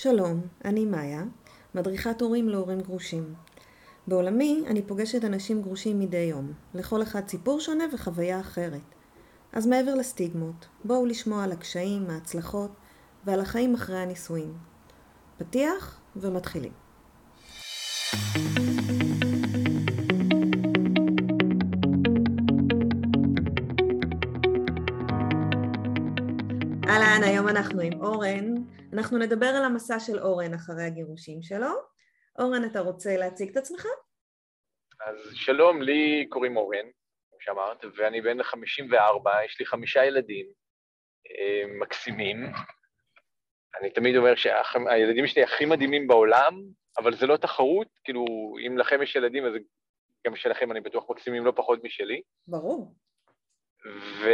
שלום, אני מאיה, מדריכת הורים להורים גרושים. בעולמי אני פוגשת אנשים גרושים מדי יום, לכל אחד סיפור שונה וחוויה אחרת. אז מעבר לסטיגמות, בואו לשמוע על הקשיים, ההצלחות ועל החיים אחרי הנישואים. פתיח ומתחילים. אהלן, היום אנחנו עם אורן. אנחנו נדבר על המסע של אורן אחרי הגירושים שלו. אורן, אתה רוצה להציג את עצמך? אז שלום, לי קוראים אורן, כמו שאמרת, ואני בן 54, יש לי חמישה ילדים אה, מקסימים. אני תמיד אומר שהילדים שלי הכי מדהימים בעולם, אבל זה לא תחרות, כאילו, אם לכם יש ילדים, אז גם שלכם אני בטוח מקסימים לא פחות משלי. ברור. ו...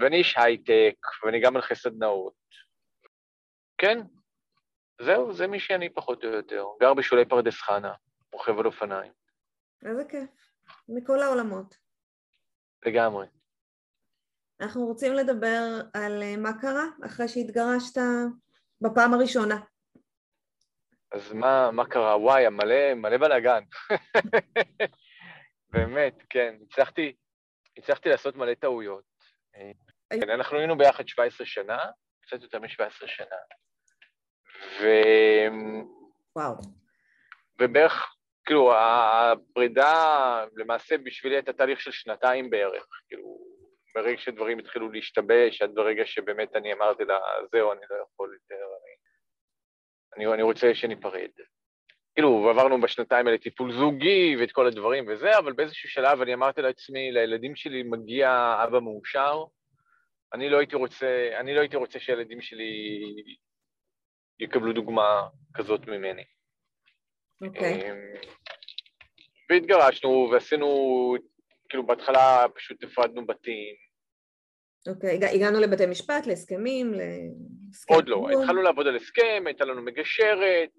ואני איש הייטק, ואני גם מלכי סדנאות. כן, זהו, זה מי שאני פחות או יותר. גר בשולי פרדס חנה, רוכב על אופניים. איזה כיף. מכל העולמות. לגמרי. אנחנו רוצים לדבר על אה, מה קרה אחרי שהתגרשת בפעם הראשונה. אז מה, מה קרה? וואי, מלא, מלא בלאגן. באמת, כן. הצלחתי, הצלחתי לעשות מלא טעויות. כן, אנחנו היינו ביחד 17 שנה, קצת יותר מ-17 שנה. ו... וואו. ובערך, כאילו, הפרידה למעשה בשבילי הייתה תהליך של שנתיים בערך. כאילו, ברגע שדברים התחילו להשתבש, עד ברגע שבאמת אני אמרתי לה, זהו, אני לא יכול יותר, אני, אני, אני רוצה שניפרד. כאילו, עברנו בשנתיים האלה טיפול זוגי ואת כל הדברים וזה, אבל באיזשהו שלב אני אמרתי לעצמי, לילדים שלי מגיע אבא מאושר, אני לא הייתי רוצה, אני לא הייתי רוצה שהילדים שלי יקבלו דוגמה כזאת ממני. אוקיי. Okay. אמ, והתגרשנו ועשינו, כאילו בהתחלה פשוט הפרדנו בתים. אוקיי, okay. הגענו לבתי משפט, להסכמים, להסכם עוד לא, התחלנו לעבוד על הסכם, הייתה לנו מגשרת,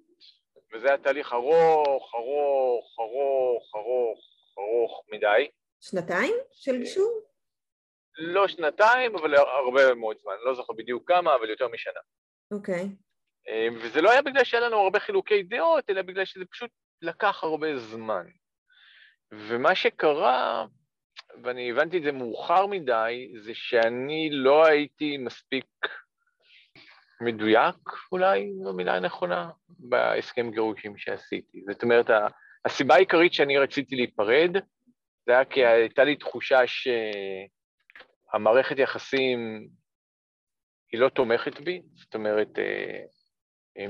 וזה היה תהליך ארוך, ארוך, ארוך, ארוך, ארוך מדי. שנתיים של גישור? לא שנתיים, אבל הרבה מאוד זמן, לא זוכר בדיוק כמה, אבל יותר משנה. אוקיי. Okay. אמ, וזה לא היה בגלל שהיה לנו הרבה חילוקי דעות, אלא בגלל שזה פשוט לקח הרבה זמן. ומה שקרה, ואני הבנתי את זה מאוחר מדי, זה שאני לא הייתי מספיק מדויק, אולי זו המילה הנכונה, בהסכם גירושים שעשיתי. זאת אומרת, הסיבה העיקרית שאני רציתי להיפרד, זה היה כי הייתה לי תחושה שהמערכת יחסים היא לא תומכת בי, זאת אומרת, אה,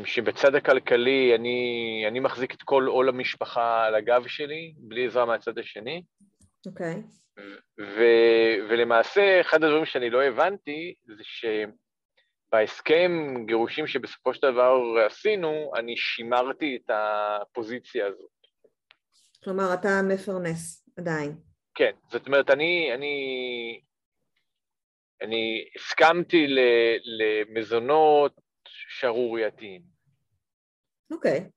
שבצד הכלכלי אני, אני מחזיק את כל עול המשפחה על הגב שלי, בלי עזרה מהצד השני. אוקיי. Okay. ולמעשה, אחד הדברים שאני לא הבנתי, זה שבהסכם גירושים שבסופו של דבר עשינו, אני שימרתי את הפוזיציה הזאת. כלומר, אתה מפרנס עדיין. כן, זאת אומרת, אני, אני, אני הסכמתי למזונות שערורייתיים. אוקיי.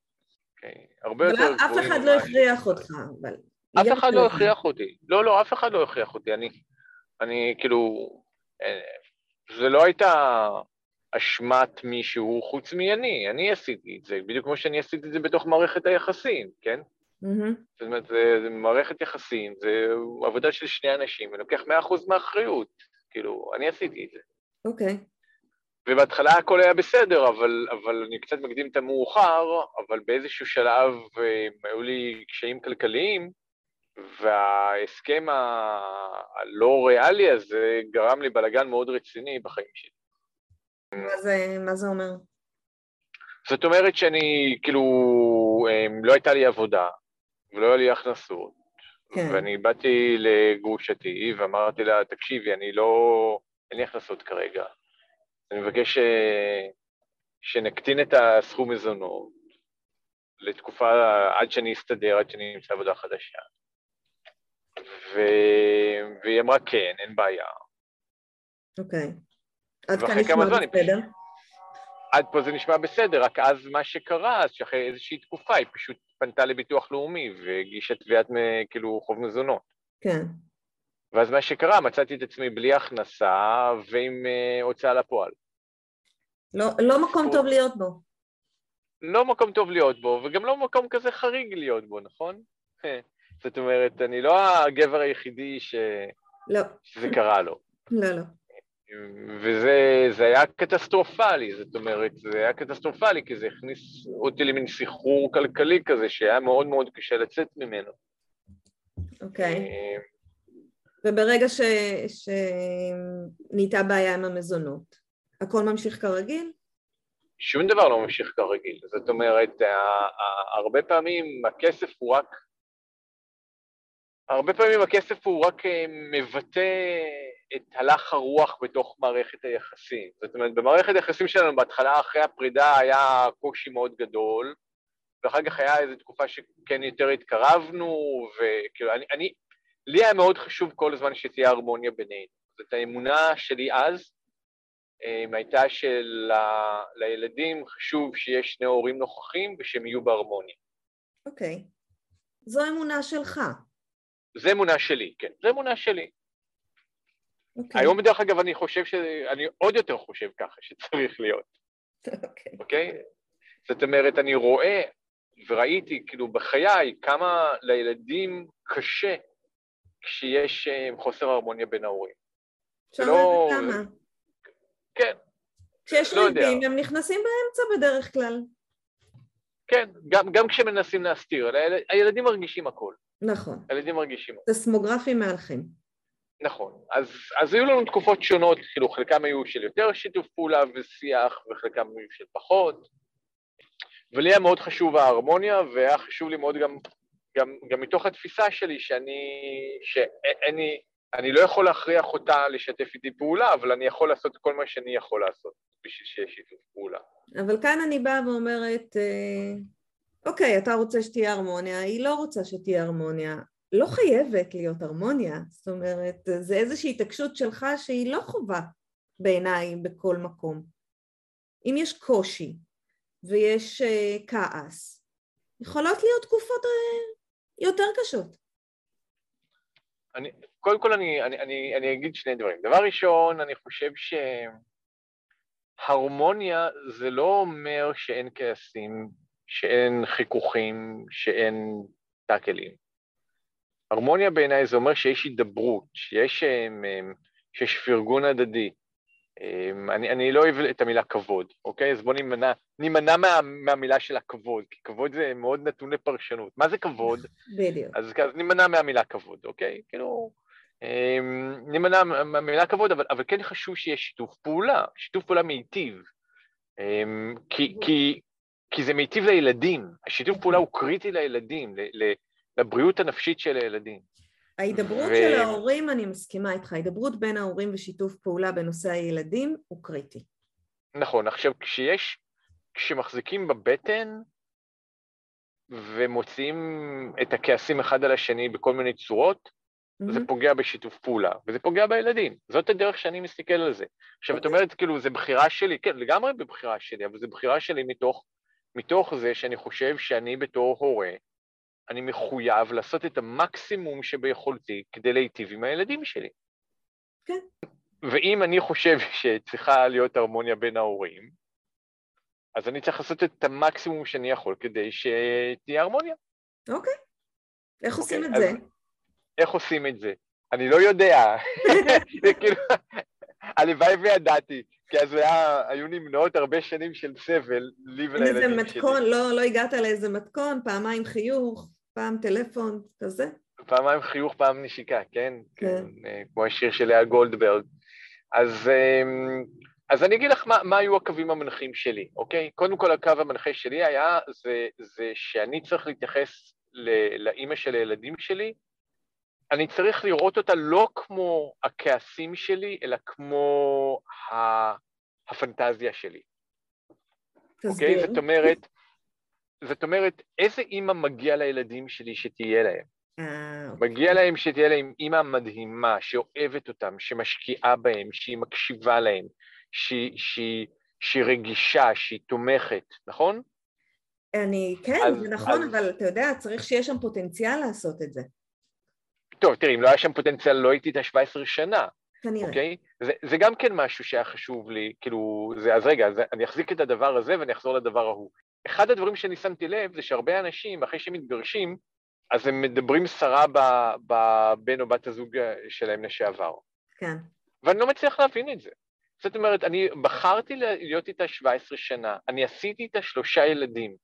אוקיי. הרבה יותר גבוהים. אבל אף אחד לא הכריח אותך, אבל... אף אחד לא הכריח אותי. לא, לא, אף אחד לא הכריח אותי. אני, אני כאילו... אה, זה לא הייתה אשמת מישהו חוץ מאני, אני עשיתי את זה, בדיוק כמו שאני עשיתי את זה בתוך מערכת היחסים, כן? Mm-hmm. זאת אומרת, זה, זה מערכת יחסים, זה עבודה של שני אנשים, אני לוקח מאה אחוז מהאחריות, כאילו, אני עשיתי את זה. אוקיי. Okay. ובהתחלה הכל היה בסדר, אבל, אבל אני קצת מקדים את המאוחר, אבל באיזשהו שלב אה, היו לי קשיים כלכליים, וההסכם הלא ריאלי הזה גרם לי בלאגן מאוד רציני בחיים שלי. מה זה, מה זה אומר? זאת אומרת שאני, כאילו, אה, לא הייתה לי עבודה, ולא היה לי הכנסות, כן. ואני באתי לגרושתי ואמרתי לה, תקשיבי, אני לא, אין לי הכנסות כרגע. אני מבקש אה, שנקטין את הסכום מזונות לתקופה עד שאני אסתדר, עד שאני אמצא עבודה חדשה. ו... והיא אמרה כן, אין בעיה. אוקיי. עד כאן נשמע בסדר? עד פה זה נשמע בסדר, רק אז מה שקרה, אז שאחרי איזושהי תקופה היא פשוט פנתה לביטוח לאומי והגישה תביעת כאילו חוב מזונות. כן. ואז מה שקרה, מצאתי את עצמי בלי הכנסה ועם uh, הוצאה לפועל. לא, לא מקום טוב להיות בו. לא מקום טוב להיות בו, וגם לא מקום כזה חריג להיות בו, נכון? זאת אומרת, אני לא הגבר היחידי ש... לא, שזה קרה לו. לא, לא. וזה זה היה קטסטרופלי, זאת אומרת, זה היה קטסטרופלי, כי זה הכניס אותי למין סחרור כלכלי כזה, שהיה מאוד מאוד קשה לצאת ממנו. אוקיי. אה, וברגע ש... שנהייתה בעיה עם המזונות, הכל ממשיך כרגיל? שום דבר לא ממשיך כרגיל. זאת אומרת, הרבה פעמים הכסף הוא רק... הרבה פעמים הכסף הוא רק אה, מבטא את הלך הרוח בתוך מערכת היחסים. זאת אומרת, במערכת היחסים שלנו בהתחלה, אחרי הפרידה, היה קושי מאוד גדול, ואחר כך היה איזו תקופה שכן יותר התקרבנו, וכאילו, אני, אני, לי היה מאוד חשוב כל הזמן שתהיה הרמוניה בינינו. זאת האמונה שלי אז, אמ, הייתה שלילדים חשוב שיש שני הורים נוכחים ושהם יהיו בהרמוניה. אוקיי. זו אמונה שלך. זו אמונה שלי, כן, זו אמונה שלי. אוקיי. היום דרך אגב אני חושב ש... אני עוד יותר חושב ככה שצריך להיות, אוקיי. אוקיי? זאת אומרת, אני רואה וראיתי כאילו בחיי כמה לילדים קשה כשיש אה, חוסר הרמוניה בין ההורים. אפשר לא- למה. כן, כשיש לא. ריבים הם נכנסים באמצע בדרך כלל. כן, גם, גם כשמנסים להסתיר, הילד- הילדים מרגישים הכל, נכון. הילדים מרגישים ססמוגרפים מהלכים. נכון, אז, אז היו לנו תקופות שונות, כאילו חלקם היו של יותר שיתוף פעולה ושיח, וחלקם היו של פחות, ולי היה מאוד חשוב ההרמוניה, והיה חשוב לי מאוד גם, גם, גם מתוך התפיסה שלי שאני, שאין לי, אני לא יכול להכריח אותה לשתף איתי פעולה, אבל אני יכול לעשות כל מה שאני יכול לעשות בשביל שיהיה שיתוף פעולה. אבל כאן אני באה ואומרת, אה, אוקיי, אתה רוצה שתהיה הרמוניה, היא לא רוצה שתהיה הרמוניה. לא חייבת להיות הרמוניה, זאת אומרת, זה איזושהי התעקשות שלך שהיא לא חובה בעיניי בכל מקום. אם יש קושי ויש אה, כעס, יכולות להיות תקופות אה, יותר קשות. אני, קודם כל אני, אני, אני, אני אגיד שני דברים. דבר ראשון, אני חושב שהרמוניה זה לא אומר שאין כעסים, שאין חיכוכים, שאין טאקלים. הרמוניה בעיניי זה אומר שיש הידברות, שיש, אמ, אמ, שיש פרגון הדדי. אמ, אני, אני לא אוהב את המילה כבוד, אוקיי? אז בואו נימנע, נימנע מה, מהמילה של הכבוד, כי כבוד זה מאוד נתון לפרשנות. מה זה כבוד? בדיוק. אז, אז נימנע מהמילה כבוד, אוקיי? כאילו, נימנע מה- מהמילה כבוד, אבל, אבל כן חשוב שיהיה שיתוף פעולה, שיתוף פעולה מיטיב. כי, כי, כי זה מיטיב לילדים, השיתוף פעולה הוא קריטי לילדים, לבריאות הנפשית של הילדים. ההידברות ו- של ההורים, אני מסכימה איתך, ההידברות בין ההורים ושיתוף פעולה בנושא הילדים הוא קריטי. נכון, עכשיו כשיש, כשמחזיקים בבטן ומוציאים את הכעסים אחד על השני בכל מיני צורות, זה מהמם. פוגע בשיתוף פעולה, וזה פוגע בילדים. זאת הדרך שאני מסתכל על זה. עכשיו, את אוקיי. אומרת, כאילו, זה בחירה שלי, כן, לגמרי בבחירה שלי, אבל זה בחירה שלי מתוך, מתוך זה שאני חושב שאני בתור הורה, אני מחויב לעשות את המקסימום שביכולתי כדי להיטיב עם הילדים שלי. כן. ואם אני חושב שצריכה להיות הרמוניה בין ההורים, אז אני צריך לעשות את המקסימום שאני יכול כדי שתהיה הרמוניה. אוקיי. איך עושים את זה? איך עושים את זה? אני לא יודע. זה כאילו, הלוואי וידעתי, כי אז היה, היו נמנעות הרבה שנים של סבל, לי איזה ולילדים שלי. מתכון, לא, לא הגעת לאיזה מתכון, פעמיים חיוך, פעם טלפון, כזה? פעמיים חיוך, פעם נשיקה, כן? כן. כן. אה, כמו השיר של לאה גולדברג. אז, אמ, אז אני אגיד לך מה, מה היו הקווים המנחים שלי, אוקיי? קודם כל, הקו המנחה שלי היה, זה, זה שאני צריך להתייחס לאימא של הילדים שלי, אני צריך לראות אותה לא כמו הכעסים שלי, אלא כמו ה- הפנטזיה שלי, אוקיי? תסביר. זאת אומרת, זאת אומרת, איזה אימא מגיע לילדים שלי שתהיה להם? אה, אוקיי. מגיע להם שתהיה להם אימא מדהימה, שאוהבת אותם, שמשקיעה בהם, שהיא מקשיבה להם, שהיא, שהיא, שהיא רגישה, שהיא תומכת, נכון? אני, כן, אז- זה נכון, אז- אבל אתה יודע, צריך שיהיה שם פוטנציאל לעשות את זה. טוב, תראי, אם לא היה שם פוטנציאל, לא הייתי את ה-17 שנה. כנראה. אוקיי? זה, זה גם כן משהו שהיה חשוב לי, כאילו, זה, אז רגע, זה, אני אחזיק את הדבר הזה ואני אחזור לדבר ההוא. אחד הדברים שאני שמתי לב זה שהרבה אנשים, אחרי שהם מתגרשים, אז הם מדברים סרה בבן או בת הזוג שלהם לשעבר. כן. ואני לא מצליח להבין את זה. זאת אומרת, אני בחרתי להיות איתה 17 שנה, אני עשיתי איתה שלושה ילדים.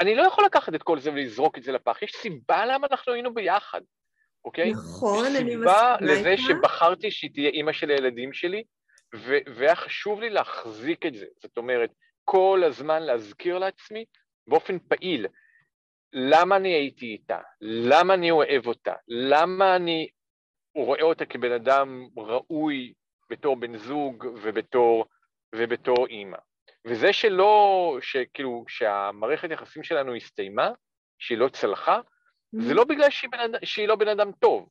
אני לא יכול לקחת את כל זה ולזרוק את זה לפח, יש סיבה למה אנחנו היינו ביחד, אוקיי? נכון, אני מסכימה איתך. סיבה לזה שבחרתי שהיא תהיה אימא של הילדים שלי, והיה חשוב לי להחזיק את זה. זאת אומרת, כל הזמן להזכיר לעצמי באופן פעיל למה אני הייתי איתה, למה אני אוהב אותה, למה אני רואה אותה כבן אדם ראוי בתור בן זוג ובתור, ובתור אימא. וזה שלא, שכאילו, שהמערכת יחסים שלנו הסתיימה, שהיא לא צלחה. זה לא בגלל שהיא, בן, שהיא לא בן אדם טוב.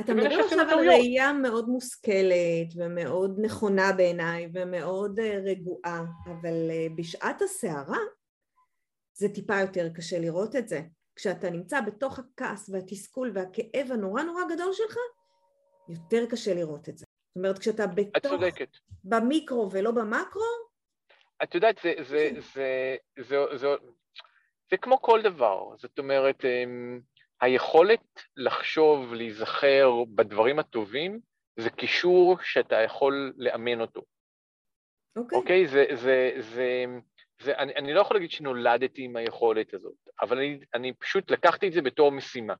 אתה מדבר עכשיו על ראייה מאוד מושכלת ומאוד נכונה בעיניי ומאוד אה, רגועה, אבל אה, בשעת הסערה זה טיפה יותר קשה לראות את זה. כשאתה נמצא בתוך הכעס והתסכול והכאב הנורא נורא גדול שלך, יותר קשה לראות את זה. זאת אומרת, כשאתה בתוך... את צודקת. במיקרו ולא במקרו... את יודעת, זה, זה, זה, זה, זה, זה, זה כמו כל דבר. זאת אומרת, אמ, היכולת לחשוב, להיזכר בדברים הטובים, זה קישור שאתה יכול לאמן אותו. אוקיי. Okay. אוקיי? Okay? זה, זה, זה, זה, אני, אני לא יכול להגיד שנולדתי עם היכולת הזאת, אבל אני, אני פשוט לקחתי את זה בתור משימה.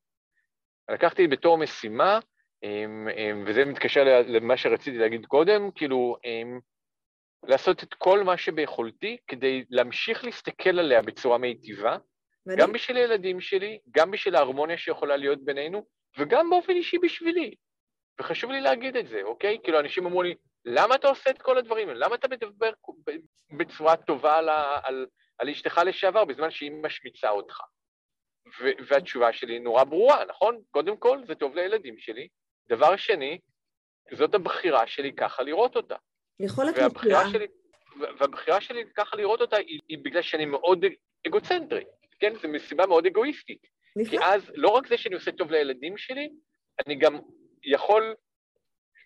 לקחתי את זה בתור משימה, אמ, אמ, וזה מתקשר למה שרציתי להגיד קודם, כאילו, לעשות את כל מה שביכולתי כדי להמשיך להסתכל עליה בצורה מיטיבה, מדהים. גם בשביל הילדים שלי, גם בשביל ההרמוניה שיכולה להיות בינינו, וגם באופן אישי בשבילי. וחשוב לי להגיד את זה, אוקיי? כאילו, אנשים אמרו לי, למה אתה עושה את כל הדברים האלה? למה אתה מדבר בצורה טובה על, על, על אשתך לשעבר בזמן שהיא משמיצה אותך? והתשובה שלי נורא ברורה, נכון? קודם כל, זה טוב לילדים שלי, דבר שני, זאת הבחירה שלי ככה לראות אותה. יכולת נפלאה. והבחירה שלי ככה לראות אותה היא, היא בגלל שאני מאוד אגוצנטרי, כן? זו מסיבה מאוד אגואיסטית. נפלא. כי אז לא רק זה שאני עושה טוב לילדים שלי, אני גם יכול,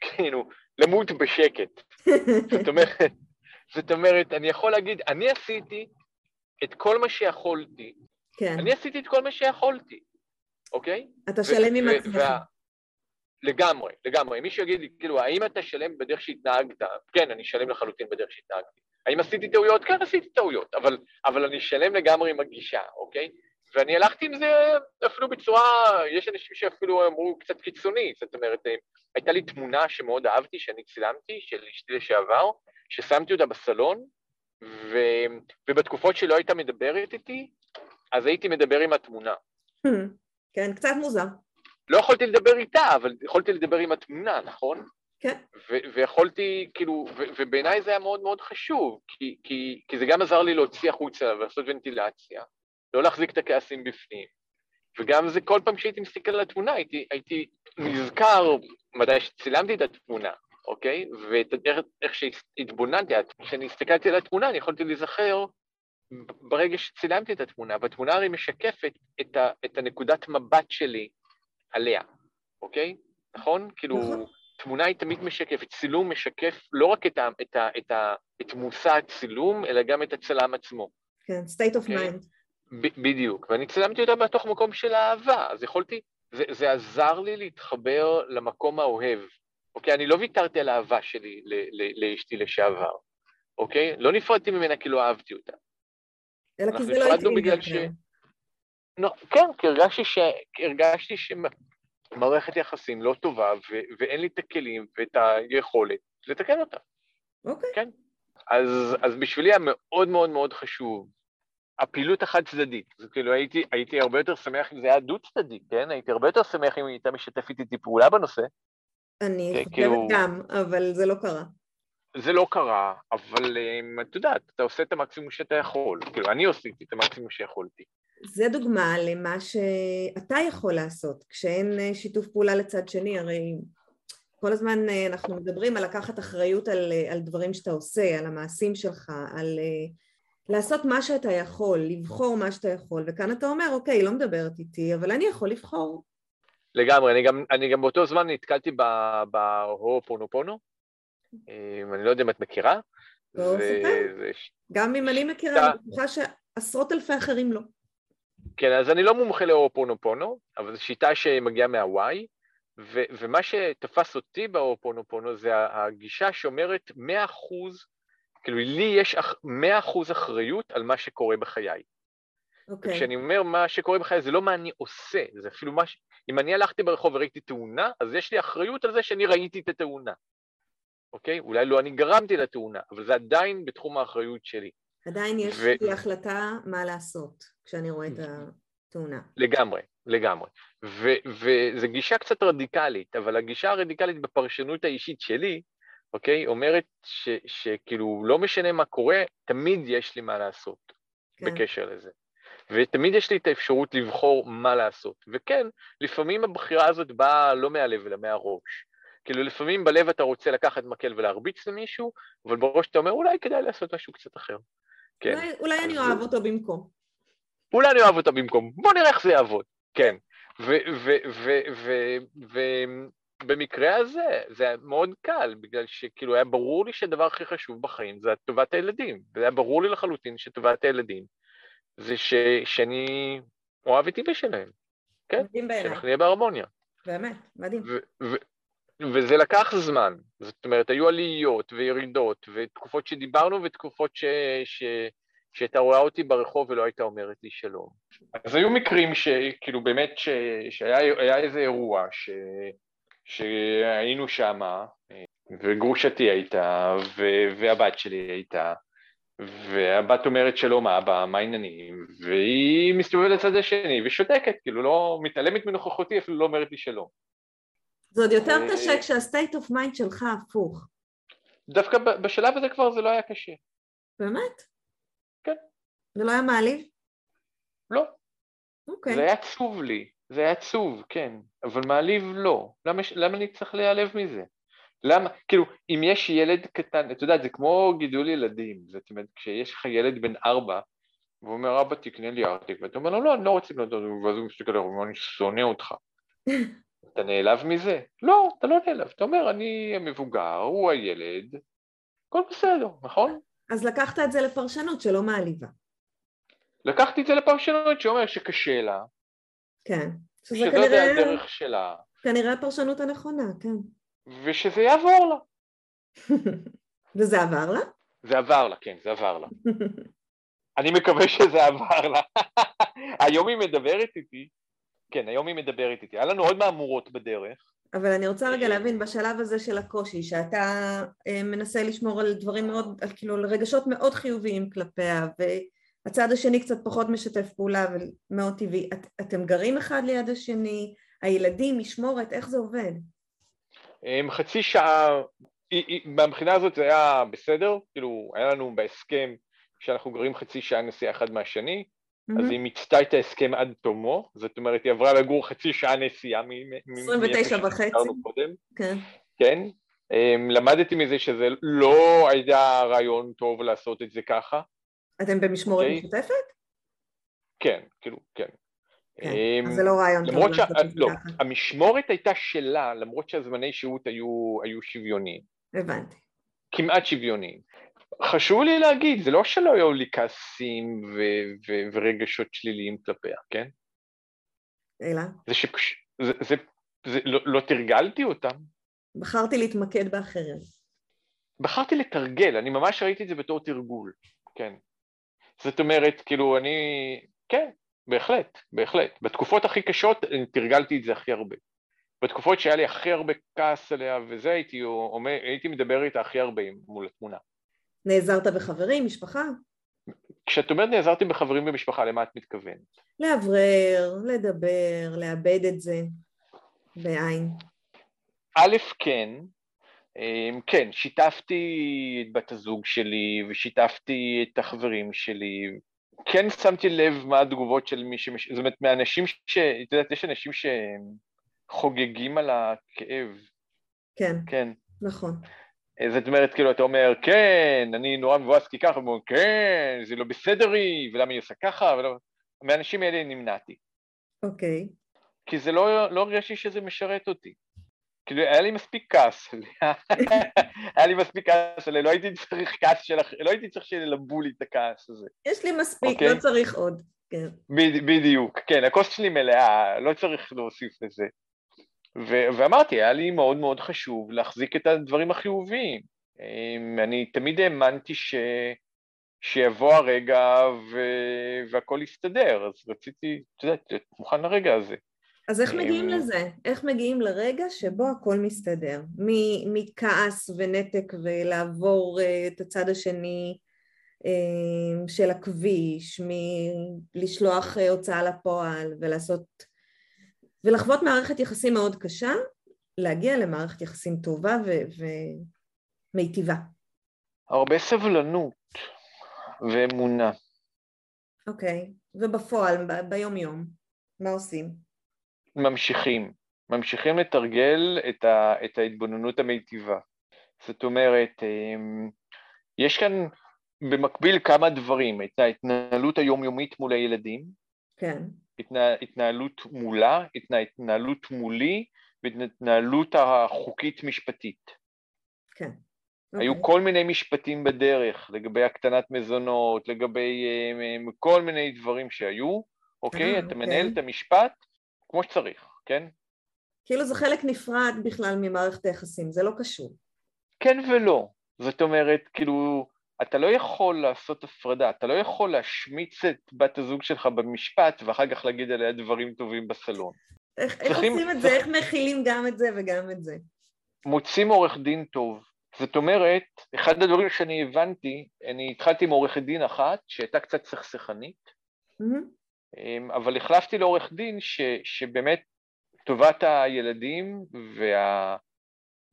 כאילו, למות בשקט. זאת אומרת, זאת אומרת, אני יכול להגיד, אני עשיתי את כל מה שיכולתי. כן. אני עשיתי את כל מה שיכולתי, אוקיי? אתה שלם עם עצמך. לגמרי, לגמרי. מישהו יגיד לי, כאילו, האם אתה שלם בדרך שהתנהגת? כן, אני שלם לחלוטין בדרך שהתנהגתי. האם עשיתי טעויות? כן, עשיתי טעויות, אבל, אבל אני שלם לגמרי עם הגישה, אוקיי? ואני הלכתי עם זה אפילו בצורה, יש אנשים שאפילו אמרו קצת קיצוני, זאת אומרת, הייתה לי תמונה שמאוד אהבתי, שאני צילמתי, של אשתי לשעבר, ששמתי אותה בסלון, ו... ובתקופות שלא הייתה מדברת איתי, אז הייתי מדבר עם התמונה. Hmm, כן, קצת מוזר. לא יכולתי לדבר איתה, אבל יכולתי לדבר עם התמונה, נכון? כן. ויכולתי, כאילו, ובעיניי זה היה מאוד מאוד חשוב, כי, כי, כי זה גם עזר לי להוציא החוצה ולעשות ונטילציה, לא להחזיק את הכעסים בפנים. וגם זה כל פעם שהייתי מסתכל על התמונה, הייתי, הייתי נזכר מתי שצילמתי את התמונה, אוקיי? ואיך שהתבוננתי, כשאני הסתכלתי על התמונה, אני יכולתי להיזכר ברגע שצילמתי את התמונה, והתמונה הרי משקפת את, ה, את הנקודת מבט שלי עליה, אוקיי? נכון? כאילו, נכון. תמונה היא תמיד משקפת, צילום משקף לא רק את, ה, את, ה, את, ה, את מושא הצילום, אלא גם את הצלם עצמו. כן, state of? אוקיי? mind. בדיוק, ואני צילמתי אותה בתוך מקום של אהבה, אז יכולתי, זה, זה עזר לי להתחבר למקום האוהב, אוקיי? אני לא ויתרתי על האהבה שלי לאשתי לשעבר, אוקיי? לא נפרדתי ממנה כי לא אהבתי אותה. אלא כי זה לא התאים יותר. ש... לא, כן, כי הרגשתי, ש... הרגשתי שמערכת יחסים לא טובה, ו... ואין לי את הכלים ואת היכולת לתקן אותה. אוקיי. כן. אז, אז בשבילי היה מאוד מאוד מאוד חשוב הפעילות החד-צדדית. זה כאילו הייתי, הייתי הרבה יותר שמח אם זה היה דו-צדדי, כן? הייתי הרבה יותר שמח אם היא הייתה משתפת איתי פעולה בנושא. אני חושבת כאילו... גם, אבל זה לא קרה. זה לא קרה, אבל את יודעת, אתה עושה את המקסימום שאתה יכול. כאילו, אני עשיתי את המקסימום שיכולתי. זה דוגמה למה שאתה יכול לעשות, כשאין אה, שיתוף פעולה לצד שני, הרי כל הזמן אה, אנחנו מדברים על לקחת אחריות על, אה, על דברים שאתה עושה, על המעשים שלך, על לעשות מה שאתה יכול, לבחור מה שאתה יכול, וכאן אתה אומר, אוקיי, היא לא מדברת איתי, אבל אני יכול לבחור. לגמרי, אני גם, אני גם באותו זמן נתקלתי בהופונופונו, אני לא יודע אם את מכירה. לא, ספר. גם אם אני מכירה, אני בטוחה שעשרות אלפי אחרים לא. כן, אז אני לא מומחה להופונופונו, אבל זו שיטה שמגיעה מהוואי, ו- ומה שתפס אותי בהופונופונו זה הגישה שאומרת 100 אחוז, כאילו לי יש 100 אחוז אחריות על מה שקורה בחיי. אוקיי. Okay. כשאני אומר מה שקורה בחיי זה לא מה אני עושה, זה אפילו מה ש... אם אני הלכתי ברחוב וראיתי תאונה, אז יש לי אחריות על זה שאני ראיתי את התאונה. אוקיי? Okay? אולי לא אני גרמתי לתאונה, אבל זה עדיין בתחום האחריות שלי. עדיין יש ו... לי החלטה מה לעשות כשאני רואה את התאונה. לגמרי, לגמרי. וזו גישה קצת רדיקלית, אבל הגישה הרדיקלית בפרשנות האישית שלי, אוקיי, אומרת ש, שכאילו לא משנה מה קורה, תמיד יש לי מה לעשות כן. בקשר לזה. ותמיד יש לי את האפשרות לבחור מה לעשות. וכן, לפעמים הבחירה הזאת באה לא מהלב אלא מהראש. כאילו לפעמים בלב אתה רוצה לקחת מקל ולהרביץ למישהו, אבל בראש אתה אומר אולי כדאי לעשות משהו קצת אחר. כן. אולי, אולי אני אוהב אותו במקום. אולי אני אוהב אותו במקום, בוא נראה איך זה יעבוד, כן. ובמקרה הזה זה היה מאוד קל, בגלל שכאילו היה ברור לי שהדבר הכי חשוב בחיים זה טובת הילדים, והיה ברור לי לחלוטין שטובת הילדים זה ש, שאני אוהב את אימא שלהם, כן? מדהים בעיניי. שאנחנו נהיה בהרמוניה. באמת, מדהים. וזה לקח זמן, זאת אומרת, היו עליות וירידות, ותקופות שדיברנו ותקופות ש... ש... שהייתה רואה אותי ברחוב ולא הייתה אומרת לי שלום. אז היו מקרים שכאילו באמת ש... שהיה איזה אירוע ש... שהיינו שמה, וגרושתי הייתה, ו... והבת שלי הייתה, והבת אומרת שלום אבא, מה העניינים, והיא מסתובבת לצד השני ושותקת, כאילו לא מתעלמת מנוכחותי, אפילו לא אומרת לי שלום. זה עוד יותר קשה כשה-state of mind שלך הפוך. דווקא בשלב הזה כבר זה לא היה קשה. באמת? זה לא היה מעליב? לא. אוקיי. זה היה עצוב לי, זה היה עצוב, כן, אבל מעליב לא. למה, למה אני צריך להיעלב מזה? למה, כאילו, אם יש ילד קטן, אתה יודע, זה כמו גידול ילדים, זאת אומרת, כשיש לך ילד בן ארבע, והוא אומר, אבא תקנה לי ארטיק, ואתה אומר לו, לא, אני לא רוצה לקנות אותו, ואז הוא מסתכל עליו, הוא אומר, אני שונא אותך. אתה נעלב מזה? לא, אתה לא נעלב, אתה אומר, אני המבוגר, הוא הילד, הכל בסדר, נכון? אז לקחת את זה לפרשנות שלא מעליבה. לקחתי את זה לפרשנות שאומר שקשה לה. כן. שזה כנראה... הדרך שלה. כנראה הפרשנות הנכונה, כן. ושזה יעבור לה. וזה עבר לה? זה עבר לה, כן, זה עבר לה. אני מקווה שזה עבר לה. היום היא מדברת איתי, כן, היום היא מדברת איתי. היה לנו עוד מהמורות בדרך. אבל אני רוצה רגע להבין בשלב הזה של הקושי, שאתה אה, מנסה לשמור על דברים מאוד, על כאילו על רגשות מאוד חיוביים כלפיה, והצד השני קצת פחות משתף פעולה ומאוד טבעי. את, אתם גרים אחד ליד השני? הילדים, משמורת, איך זה עובד? חצי שעה, מהבחינה הזאת זה היה בסדר, כאילו היה לנו בהסכם שאנחנו גרים חצי שעה נסיעה אחד מהשני, אז היא מיצתה את ההסכם עד תומו, זאת אומרת היא עברה לגור חצי שעה נסיעה מ... 29 וחצי. כן. כן. אמ, למדתי מזה שזה לא היה רעיון טוב לעשות את זה ככה. אתם במשמורת okay. אוקיי? משותפת? כן, כאילו, כן. כן. אמ, אז זה לא רעיון טוב את זה לא. המשמורת הייתה שלה, למרות שהזמני שהות היו, היו שוויוניים. הבנתי. כמעט שוויוניים. חשוב לי להגיד, זה לא שלא היו לי כעסים ו- ו- ורגשות שליליים כלפיה, כן? אלא? זה שפש... זה, זה, זה, לא, לא תרגלתי אותם. בחרתי להתמקד באחרים. בחרתי לתרגל, אני ממש ראיתי את זה בתור תרגול, כן. זאת אומרת, כאילו, אני... כן, בהחלט, בהחלט. בתקופות הכי קשות תרגלתי את זה הכי הרבה. בתקופות שהיה לי הכי הרבה כעס עליה וזה, הייתי, אומר, הייתי מדבר איתה הכי הרבה מול התמונה. נעזרת בחברים, משפחה? כשאת אומרת נעזרתי בחברים במשפחה, למה את מתכוונת? לאוורר, לדבר, לאבד את זה בעין. א', כן. אמ, כן, שיתפתי את בת הזוג שלי ושיתפתי את החברים שלי. כן שמתי לב מה התגובות של מי שמש... זאת אומרת, מאנשים ש... את יודעת, יש אנשים שחוגגים על הכאב. כן. כן. נכון. זאת אומרת, כאילו, אתה אומר, כן, אני נורא מבואס כי ככה, ואומרים, כן, זה לא בסדר היא, ולמה היא עושה ככה, ולא... מהאנשים האלה נמנעתי. אוקיי. Okay. כי זה לא, לא הרגשתי שזה משרת אותי. כאילו, היה לי מספיק כעס, היה לי מספיק כעס עליה, לא הייתי צריך כעס שלך, לא הייתי צריך שילבו לי את הכעס הזה. יש לי מספיק? לא אוקיי? צריך עוד. כן. בדיוק, כן, הכוס שלי מלאה, לא צריך להוסיף לזה. ו- ואמרתי, היה לי מאוד מאוד חשוב להחזיק את הדברים החיוביים. אמ, אני תמיד האמנתי ש... שיבוא הרגע ו- והכל יסתדר, אז רציתי, את יודעת, מוכן לרגע הזה. אז איך מגיעים אמ, לזה? איך מגיעים לרגע שבו הכל מסתדר? מכעס ונתק ולעבור אה, את הצד השני של הכביש, מלשלוח אה, הוצאה לפועל ולעשות... ולחוות מערכת יחסים מאוד קשה, להגיע למערכת יחסים טובה ו... ומיטיבה. הרבה סבלנות ואמונה. אוקיי, ובפועל, ב- ביום-יום, מה עושים? ממשיכים, ממשיכים לתרגל את, ה, את ההתבוננות המיטיבה. זאת אומרת, אמ, יש כאן במקביל כמה דברים, את ההתנהלות היומיומית מול הילדים, כן. התנה, התנהלות מולה, התנהלות מולי והתנהלות החוקית-משפטית. כן. היו okay. אוקיי. כל מיני משפטים בדרך לגבי הקטנת מזונות, לגבי um, כל מיני דברים שהיו, אוקיי? Okay? אתה okay. מנהל את המשפט כמו שצריך, כן? כאילו זה חלק נפרד בכלל ממערכת היחסים, זה לא קשור. כן ולא. זאת אומרת, כאילו, אתה לא יכול לעשות הפרדה, אתה לא יכול להשמיץ את בת הזוג שלך במשפט ואחר כך להגיד עליה דברים טובים בסלון. איך, צריכים, איך עושים את זה? איך מכילים גם את זה וגם את זה? מוצאים עורך דין טוב. זאת אומרת, אחד הדברים שאני הבנתי, אני התחלתי עם עורכת דין אחת שהייתה קצת סכסכנית, mm-hmm. אמ, אבל החלפתי לעורך דין ש, שבאמת טובת הילדים וה,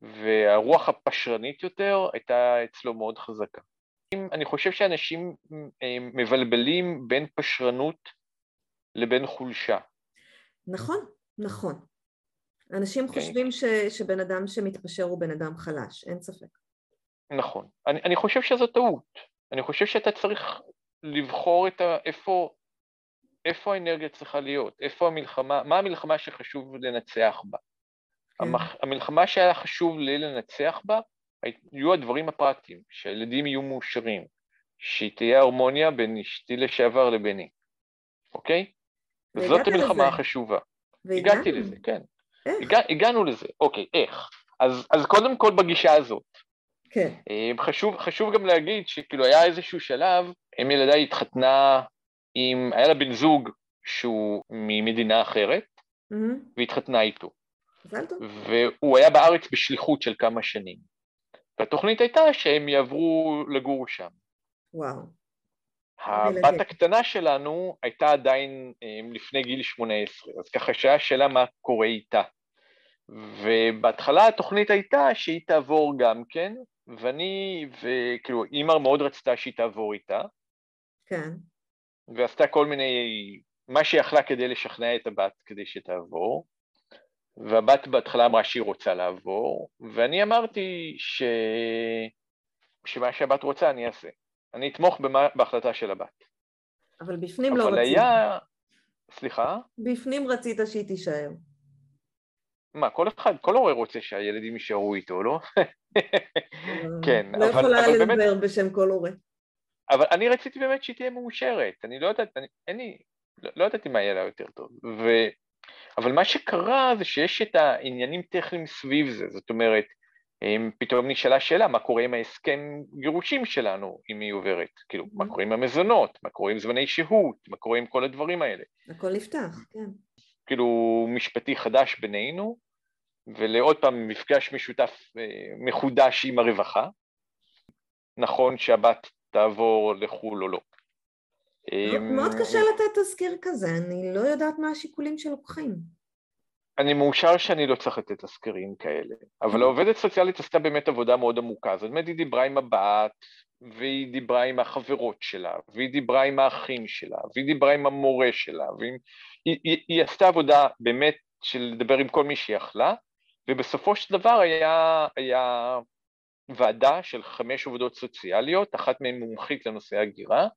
והרוח הפשרנית יותר הייתה אצלו מאוד חזקה. אני חושב שאנשים אמ, מבלבלים בין פשרנות לבין חולשה. נכון, נכון. אנשים okay. כן. חושבים ש, שבן אדם שמתפשר הוא בן אדם חלש, אין ספק. נכון. אני, אני חושב שזו טעות. אני חושב שאתה צריך לבחור את ה, איפה, איפה האנרגיה צריכה להיות, איפה המלחמה, מה המלחמה שחשוב לנצח בה. כן. המח, המלחמה שהיה חשוב לי לנצח בה, היו הדברים הפרקטיים, שהילדים יהיו מאושרים, שתהיה הרמוניה בין אשתי לשעבר לביני, אוקיי? זאת המלחמה לזה. החשובה. והגענו. הגעתי לזה, כן. איך? הגע, הגענו לזה, אוקיי, איך? אז, אז קודם כל בגישה הזאת. כן. אה, חשוב, חשוב גם להגיד שכאילו היה איזשהו שלב, אם ילדיי התחתנה עם, היה לה בן זוג שהוא ממדינה אחרת, mm-hmm. והתחתנה איתו. והוא היה בארץ בשליחות של כמה שנים. והתוכנית הייתה שהם יעברו לגור שם. וואו. הבת הקטנה שלנו הייתה עדיין אה, לפני גיל 18, אז ככה שהיה שאלה מה קורה איתה. ובהתחלה התוכנית הייתה שהיא תעבור גם כן, ואני, וכאילו, אימא מאוד רצתה שהיא תעבור איתה. כן. ועשתה כל מיני, מה שהיא יכלה כדי לשכנע את הבת כדי שתעבור, והבת בהתחלה אמרה שהיא רוצה לעבור, ואני אמרתי ש... שמה שהבת רוצה אני אעשה. אני אתמוך במה... בהחלטה של הבת. אבל בפנים אבל לא רצית. אבל היה... סליחה? בפנים רצית שהיא תישאר. מה, כל אחד, כל הורה רוצה שהילדים יישארו איתו, לא? כן, לא אבל, יכולה אבל לדבר באמת... בשם כל הורה. אבל אני רציתי באמת שהיא תהיה מאושרת, אני לא יודעת, אני, אין לי, לא, לא ידעתי מה יהיה לה יותר טוב. ו... אבל מה שקרה זה שיש את העניינים טכניים סביב זה, זאת אומרת, פתאום נשאלה שאלה, מה קורה עם ההסכם גירושים שלנו, אם היא עוברת? כאילו, מה mm-hmm. קורה עם המזונות? מה קורה עם זמני שהות? מה קורה עם כל הדברים האלה? הכל נפתח, כן. כאילו, משפטי חדש בינינו, ולעוד פעם מפגש משותף אה, מחודש עם הרווחה. נכון שהבת תעבור לחו"ל או לא. מאוד קשה לתת תזכיר כזה, אני לא יודעת מה השיקולים שלוקחים. אני מאושר שאני לא צריך לתת תזכירים כאלה, אבל העובדת סוציאלית עשתה באמת עבודה מאוד עמוקה, זאת אומרת היא דיברה עם הבת, והיא דיברה עם החברות שלה, והיא דיברה עם האחים שלה, והיא דיברה עם המורה שלה, והיא היא, היא, היא עשתה עבודה באמת של לדבר עם כל מי שהיא יכלה, ובסופו של דבר היה, היה ועדה של חמש עובדות סוציאליות, אחת מהן מומחית לנושא הגירה,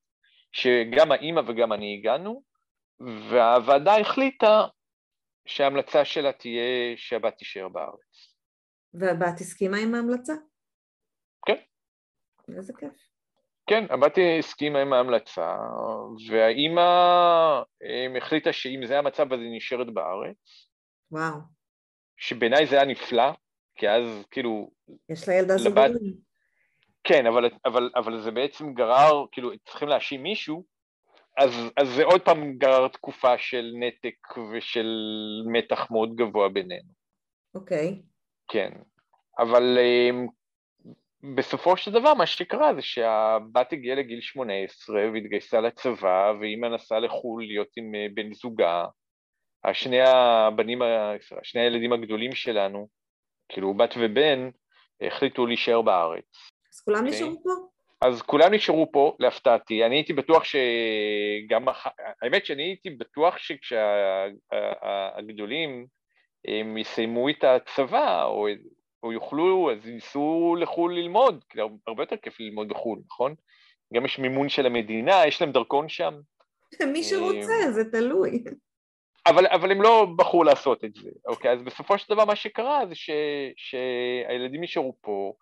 שגם האימא וגם אני הגענו, והוועדה החליטה שההמלצה שלה תהיה שהבת תישאר בארץ. והבת הסכימה עם ההמלצה? כן. איזה כיף. כן, הבת הסכימה עם ההמלצה, והאימא החליטה שאם זה המצב אז היא נשארת בארץ. וואו. שבעיניי זה היה נפלא, כי אז כאילו... יש לה ילדה זוגרים. כן, אבל, אבל, אבל זה בעצם גרר, כאילו, צריכים להאשים מישהו, אז, אז זה עוד פעם גרר תקופה של נתק ושל מתח מאוד גבוה בינינו. אוקיי. Okay. כן, אבל um, בסופו של דבר מה שקרה זה שהבת הגיעה לגיל 18 והתגייסה לצבא ואימא נסעה לחו"ל להיות עם uh, בן זוגה. שני הבנים, שני הילדים הגדולים שלנו, כאילו בת ובן, החליטו להישאר בארץ. אז כולם okay. אוקיי? נשארו פה? אז כולם נשארו פה, להפתעתי. אני הייתי בטוח שגם... האמת שאני הייתי בטוח שכשהגדולים הם יסיימו את הצבא, או, או יוכלו, אז ייסעו לחו"ל ללמוד, כי הרבה יותר כיף ללמוד בחו"ל, נכון? גם יש מימון של המדינה, יש להם דרכון שם. מי שרוצה, זה תלוי. אבל, אבל הם לא בחרו לעשות את זה, אוקיי? אז בסופו של דבר מה שקרה זה ש, שהילדים נשארו פה,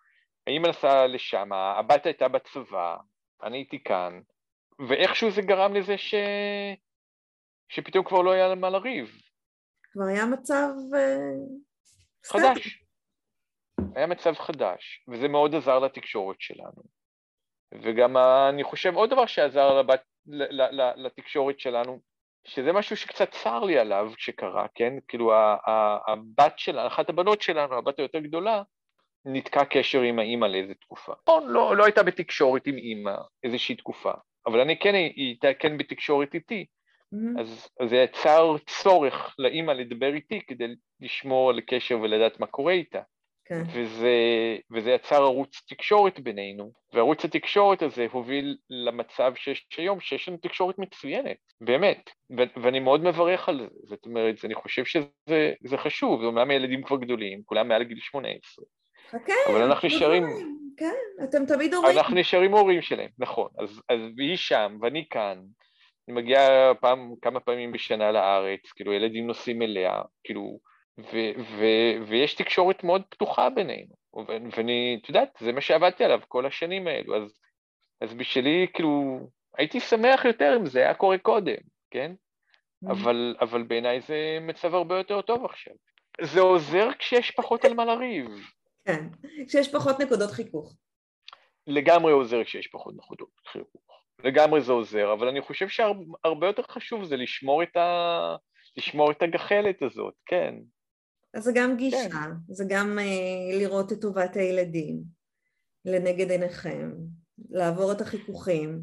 האמא נסעה לשם, הבת הייתה בצבא, אני הייתי כאן, ואיכשהו זה גרם לזה ש... שפתאום כבר לא היה מה לריב. כבר היה מצב... אה, חדש. היה מצב חדש, וזה מאוד עזר לתקשורת שלנו. וגם אני חושב עוד דבר שעזר לבת, לתקשורת שלנו, שזה משהו שקצת צר לי עליו שקרה, כן? כאילו הבת שלנו, אחת הבנות שלנו, הבת היותר גדולה, ניתקה קשר עם האימא לאיזה תקופה. נכון, לא, לא הייתה בתקשורת עם אימא איזושהי תקופה, אבל אני כן, היא הייתה כן בתקשורת איתי. Mm-hmm. אז, אז זה יצר צורך לאימא לדבר איתי כדי לשמור על קשר ולדעת מה קורה איתה. כן. וזה, וזה יצר ערוץ תקשורת בינינו, וערוץ התקשורת הזה הוביל למצב שיש היום, שיש לנו תקשורת מצוינת, באמת, ו- ואני מאוד מברך על זה, זאת אומרת, אני חושב שזה חשוב, אומנם הילדים כבר גדולים, כולם מעל גיל 18, חכה, אבל אנחנו נשארים... כן, אתם תמיד הורים. אנחנו נשארים הורים שלהם, נכון, אז, אז היא שם ואני כאן, אני מגיע פעם, כמה פעמים בשנה לארץ, כאילו ילדים נוסעים אליה, כאילו, ו- ו- ויש תקשורת מאוד פתוחה בינינו, ואני, את יודעת, זה מה שעבדתי עליו כל השנים האלו, אז, אז בשבילי, כאילו, הייתי שמח יותר אם זה היה קורה קודם, כן? Mm. אבל, אבל בעיניי זה מצב הרבה יותר טוב עכשיו. זה עוזר כשיש פחות על מה לריב. כן, כשיש פחות נקודות חיכוך. לגמרי עוזר כשיש פחות נקודות חיכוך. לגמרי זה עוזר, אבל אני חושב שהרבה יותר חשוב זה לשמור את, ה... לשמור את הגחלת הזאת, כן. אז זה גם גישה, כן. זה גם אה, לראות את טובת הילדים לנגד עיניכם, לעבור את החיכוכים.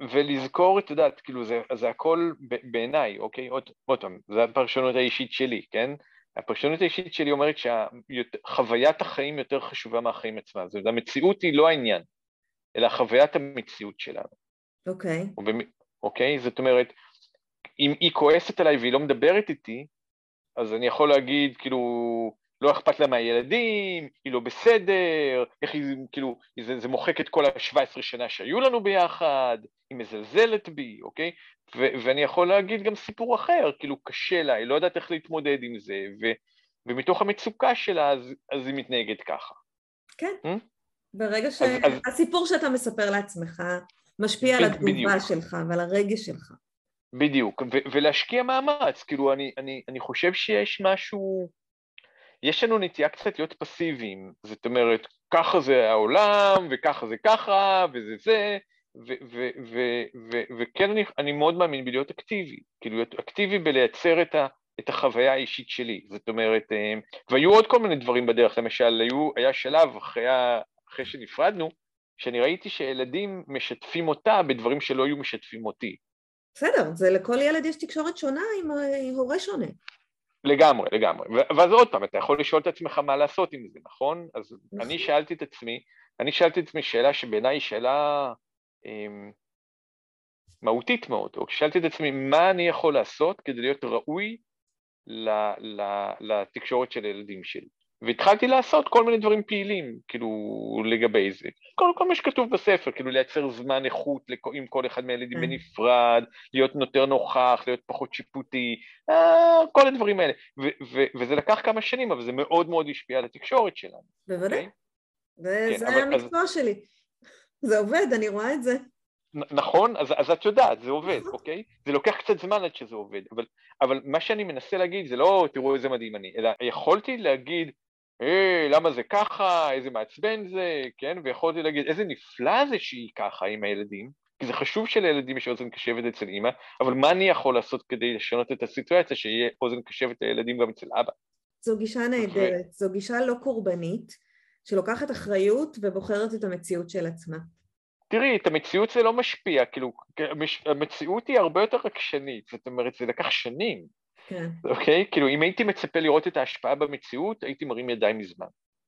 ולזכור, את יודעת, כאילו זה, זה הכל בעיניי, אוקיי? עוד, פעם, זו הפרשנות האישית שלי, כן? הפרשנות האישית שלי אומרת שחוויית החיים יותר חשובה מהחיים עצמם. זאת אומרת, המציאות היא לא העניין, אלא חוויית המציאות שלנו. אוקיי. Okay. אוקיי? Okay? זאת אומרת, אם היא כועסת עליי והיא לא מדברת איתי, אז אני יכול להגיד, כאילו, לא אכפת לה מהילדים, היא לא בסדר, איך היא, כאילו, זה, זה מוחק את כל ה-17 שנה שהיו לנו ביחד, היא מזלזלת בי, אוקיי? ו- ואני יכול להגיד גם סיפור אחר, כאילו קשה לה, היא לא יודעת איך להתמודד עם זה, ו- ומתוך המצוקה שלה אז, אז היא מתנהגת ככה. כן, hmm? ברגע שהסיפור אז... שאתה מספר לעצמך משפיע על התגובה. שלך ועל הרגש שלך. בדיוק, ו- ולהשקיע מאמץ, כאילו אני, אני, אני חושב שיש משהו, יש לנו נטייה קצת להיות פסיביים, זאת אומרת, ככה זה העולם, וככה זה ככה, וזה זה, וכן אני, אני מאוד מאמין בלהיות אקטיבי, כאילו להיות אקטיבי בלייצר את, ה, את החוויה האישית שלי, זאת אומרת, אה, והיו עוד כל מיני דברים בדרך, למשל, היו, היה שלב אחרי, אחרי שנפרדנו, שאני ראיתי שילדים משתפים אותה בדברים שלא היו משתפים אותי. בסדר, זה לכל ילד יש תקשורת שונה עם הורה שונה. לגמרי, לגמרי. ואז עוד פעם, אתה יכול לשאול את עצמך מה לעשות עם זה, נכון? אז נכון. אני שאלתי את עצמי, אני שאלתי את עצמי שאלה שבעיניי היא שאלה אמ, מהותית מאוד, או שאלתי את עצמי מה אני יכול לעשות כדי להיות ראוי ל, ל, לתקשורת של הילדים שלי. והתחלתי לעשות כל מיני דברים פעילים, כאילו, לגבי זה. כל, כל מה שכתוב בספר, כאילו לייצר זמן איכות עם כל אחד מהילדים כן. בנפרד, להיות יותר נוכח, להיות פחות שיפוטי, אה, כל הדברים האלה. ו- ו- וזה לקח כמה שנים, אבל זה מאוד מאוד השפיע על התקשורת שלנו. בוודאי. Okay? אוקיי? וזה כן, המקצוע אז... שלי. זה עובד, אני רואה את זה. נכון, אז, אז את יודעת, זה עובד, אוקיי? זה לוקח קצת זמן עד שזה עובד, אבל, אבל מה שאני מנסה להגיד זה לא תראו איזה מדהים אני, אלא יכולתי להגיד, היי, למה זה ככה, איזה מעצבן זה, כן? ויכולתי להגיד, איזה נפלא זה שהיא ככה עם הילדים, כי זה חשוב שלילדים יש אוזן קשבת אצל אימא, אבל מה אני יכול לעשות כדי לשנות את הסיטואציה, שיהיה אוזן קשבת לילדים גם אצל אבא? זו גישה נהדרת, זו גישה לא קורבנית, שלוקחת אחריות ובוחרת את המציאות של עצמה. תראי, את המציאות זה לא משפיע, כאילו, המציאות היא הרבה יותר רגשנית, זאת אומרת, זה לקח שנים, כן. אוקיי? כאילו, אם הייתי מצפה לראות את ההשפעה במציאות, הייתי מרים ידיים מזמן.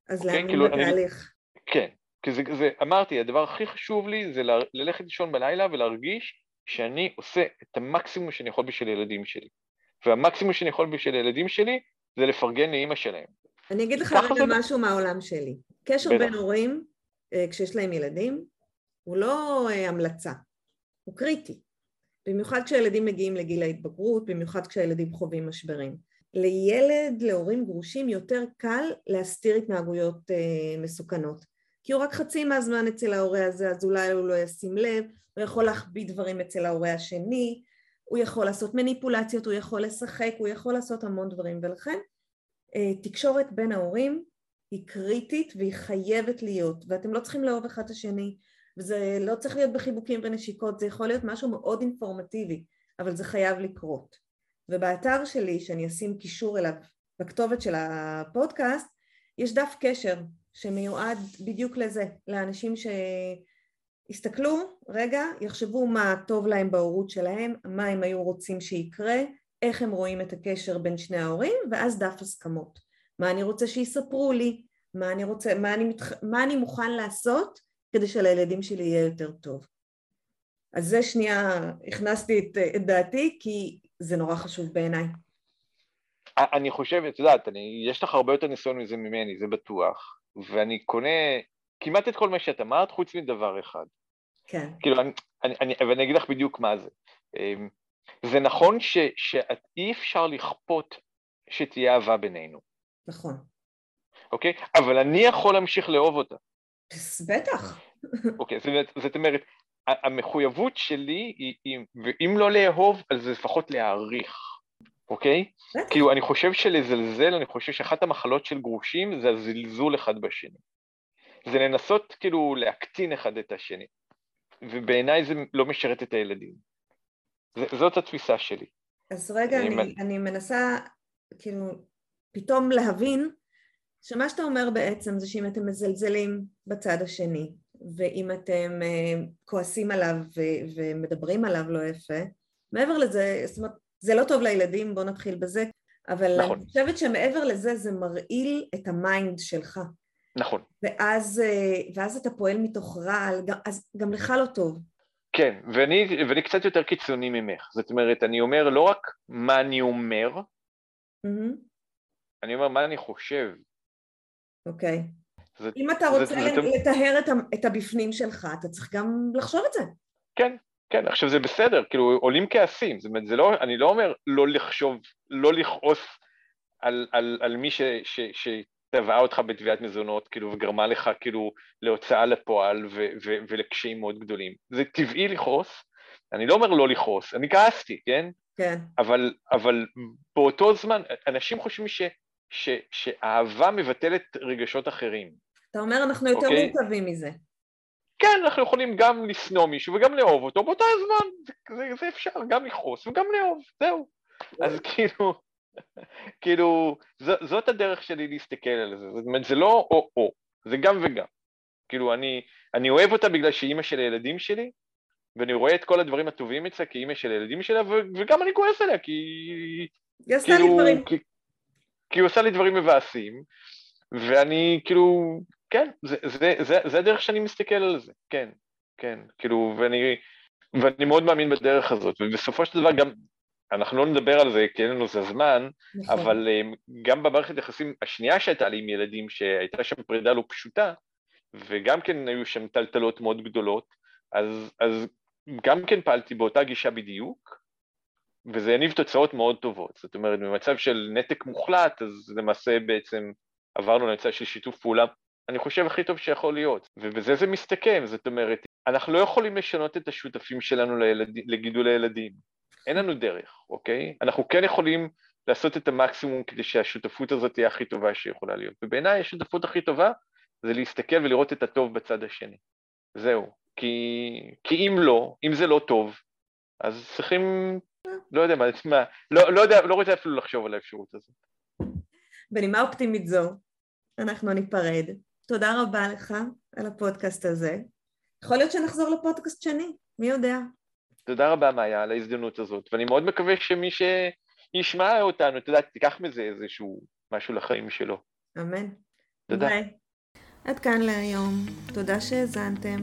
אז אוקיי? להאמין כאילו, בתהליך. אני... כן, כי זה, זה, אמרתי, הדבר הכי חשוב לי זה ל... ללכת לישון בלילה ולהרגיש שאני עושה את המקסימום שאני יכול בשביל הילדים שלי. והמקסימום שאני יכול בשביל הילדים שלי זה לפרגן לאימא שלהם. אני אגיד לך רגע זה... משהו מהעולם שלי. קשר בין הורים, אה, כשיש להם ילדים, הוא לא אה, המלצה, הוא קריטי. במיוחד כשהילדים מגיעים לגיל ההתבגרות, במיוחד כשהילדים חווים משברים. לילד, להורים גרושים, יותר קל להסתיר התנהגויות אה, מסוכנות. כי הוא רק חצי מהזמן אצל ההורה הזה, אז אולי הוא לא ישים לב, הוא יכול להחביא דברים אצל ההורה השני, הוא יכול לעשות מניפולציות, הוא יכול לשחק, הוא יכול לעשות המון דברים, ולכן אה, תקשורת בין ההורים היא קריטית והיא חייבת להיות, ואתם לא צריכים לאהוב אחד את השני, וזה לא צריך להיות בחיבוקים ונשיקות, זה יכול להיות משהו מאוד אינפורמטיבי, אבל זה חייב לקרות. ובאתר שלי, שאני אשים קישור אליו בכתובת של הפודקאסט, יש דף קשר שמיועד בדיוק לזה, לאנשים שיסתכלו, רגע, יחשבו מה טוב להם בהורות שלהם, מה הם היו רוצים שיקרה, איך הם רואים את הקשר בין שני ההורים, ואז דף הסכמות. מה אני רוצה שיספרו לי, מה אני, רוצה, מה אני, מתח... מה אני מוכן לעשות כדי שלילדים שלי יהיה יותר טוב. אז זה שנייה, הכנסתי את, את דעתי כי זה נורא חשוב בעיניי. אני חושב, את יודעת, אני, יש לך הרבה יותר ניסיון מזה ממני, זה בטוח, ואני קונה כמעט את כל מה שאת אמרת, חוץ מדבר אחד. כן. כאילו, אני, אני, אני, ואני אגיד לך בדיוק מה זה. אמ, זה נכון ש, שאי אפשר לכפות שתהיה אהבה בינינו. נכון. אוקיי? אבל אני יכול להמשיך לאהוב אותה. בטח. אוקיי, זאת, אומרת, המחויבות שלי היא, ואם לא לאהוב, אז לפחות להעריך, אוקיי? כאילו, אני חושב שלזלזל, אני חושב שאחת המחלות של גרושים זה הזלזול אחד בשני. זה לנסות כאילו להקטין אחד את השני, ובעיניי זה לא משרת את הילדים. זאת התפיסה שלי. אז רגע, אני, אני מנסה כאילו פתאום להבין שמה שאתה אומר בעצם זה שאם אתם מזלזלים בצד השני ואם אתם uh, כועסים עליו ו- ומדברים עליו לא יפה, מעבר לזה, זאת אומרת, זה לא טוב לילדים, בוא נתחיל בזה, אבל נכון. אני חושבת שמעבר לזה זה מרעיל את ה mind שלך. נכון. ואז, uh, ואז אתה פועל מתוך רעל, אז גם לך לא טוב. כן, ואני, ואני קצת יותר קיצוני ממך, זאת אומרת, אני אומר לא רק מה אני אומר, mm-hmm. אני אומר מה אני חושב. אוקיי. זה, אם אתה רוצה זה, זה, לטהר את, את הבפנים שלך, אתה צריך גם לחשוב את זה. כן, כן, עכשיו זה בסדר, כאילו עולים כעסים, זאת אומרת, זה לא, אני לא אומר לא לחשוב, לא לכעוס על, על, על מי ש, ש, ש, תבעה אותך בתביעת מזונות, כאילו, וגרמה לך כאילו להוצאה לפועל ו- ו- ולקשיים מאוד גדולים. זה טבעי לכעוס, אני לא אומר לא לכעוס, אני כעסתי, כן? כן. אבל, אבל באותו זמן, אנשים חושבים ש, ש, שאהבה מבטלת רגשות אחרים. אתה אומר אנחנו יותר אוקיי? מורכבים מזה. כן, אנחנו יכולים גם לשנוא מישהו וגם לאהוב אותו באותו הזמן, זה, זה, אפשר, גם לכעוס וגם לאהוב, זהו. אז כאילו, כאילו, ז, זאת הדרך שלי להסתכל על זה, זאת אומרת, זה לא או-או, זה גם וגם. כאילו, אני, אני אוהב אותה בגלל שהיא אימא של הילדים שלי, ואני רואה את כל הדברים הטובים אצלה כאימא של הילדים שלה, ו, וגם אני כועס עליה, כי... היא עשתה כאילו, לי דברים. כי, היא עושה לי דברים מבאסים, ואני כאילו, כן, זה, זה, זה, זה הדרך שאני מסתכל על זה, כן, כן, כאילו, ואני, ואני מאוד מאמין בדרך הזאת, ובסופו של דבר גם אנחנו לא נדבר על זה כי אין לנו את הזמן, נכון. אבל אה, גם במערכת היחסים השנייה שהייתה לי עם ילדים, שהייתה שם פרידה לא פשוטה, וגם כן היו שם טלטלות מאוד גדולות, אז, אז גם כן פעלתי באותה גישה בדיוק, וזה יניב תוצאות מאוד טובות. זאת אומרת, במצב של נתק מוחלט, אז למעשה בעצם עברנו למצב של שיתוף פעולה, אני חושב הכי טוב שיכול להיות. ובזה זה מסתכם, זאת אומרת, אנחנו לא יכולים לשנות את השותפים שלנו לילד, לגידול הילדים. אין לנו דרך, אוקיי? אנחנו כן יכולים לעשות את המקסימום כדי שהשותפות הזאת תהיה הכי טובה שיכולה להיות. ובעיניי השותפות הכי טובה זה להסתכל ולראות את הטוב בצד השני. זהו. כי, כי אם לא, אם זה לא טוב, אז צריכים, לא יודע מה, מה לא, לא יודע, לא רוצה אפילו לחשוב על האפשרות הזאת. בנימה אופטימית זו, אנחנו ניפרד. תודה רבה לך על הפודקאסט הזה. יכול להיות שנחזור לפודקאסט שני, מי יודע. תודה רבה, מאיה, על ההזדמנות הזאת, ואני מאוד מקווה שמי שישמע אותנו, אתה יודע, תיקח מזה איזשהו משהו לחיים שלו. אמן. תודה. ביי. עד כאן להיום. תודה שהאזנתם.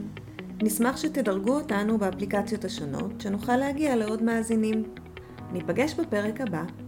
נשמח שתדרגו אותנו באפליקציות השונות, שנוכל להגיע לעוד מאזינים. ניפגש בפרק הבא.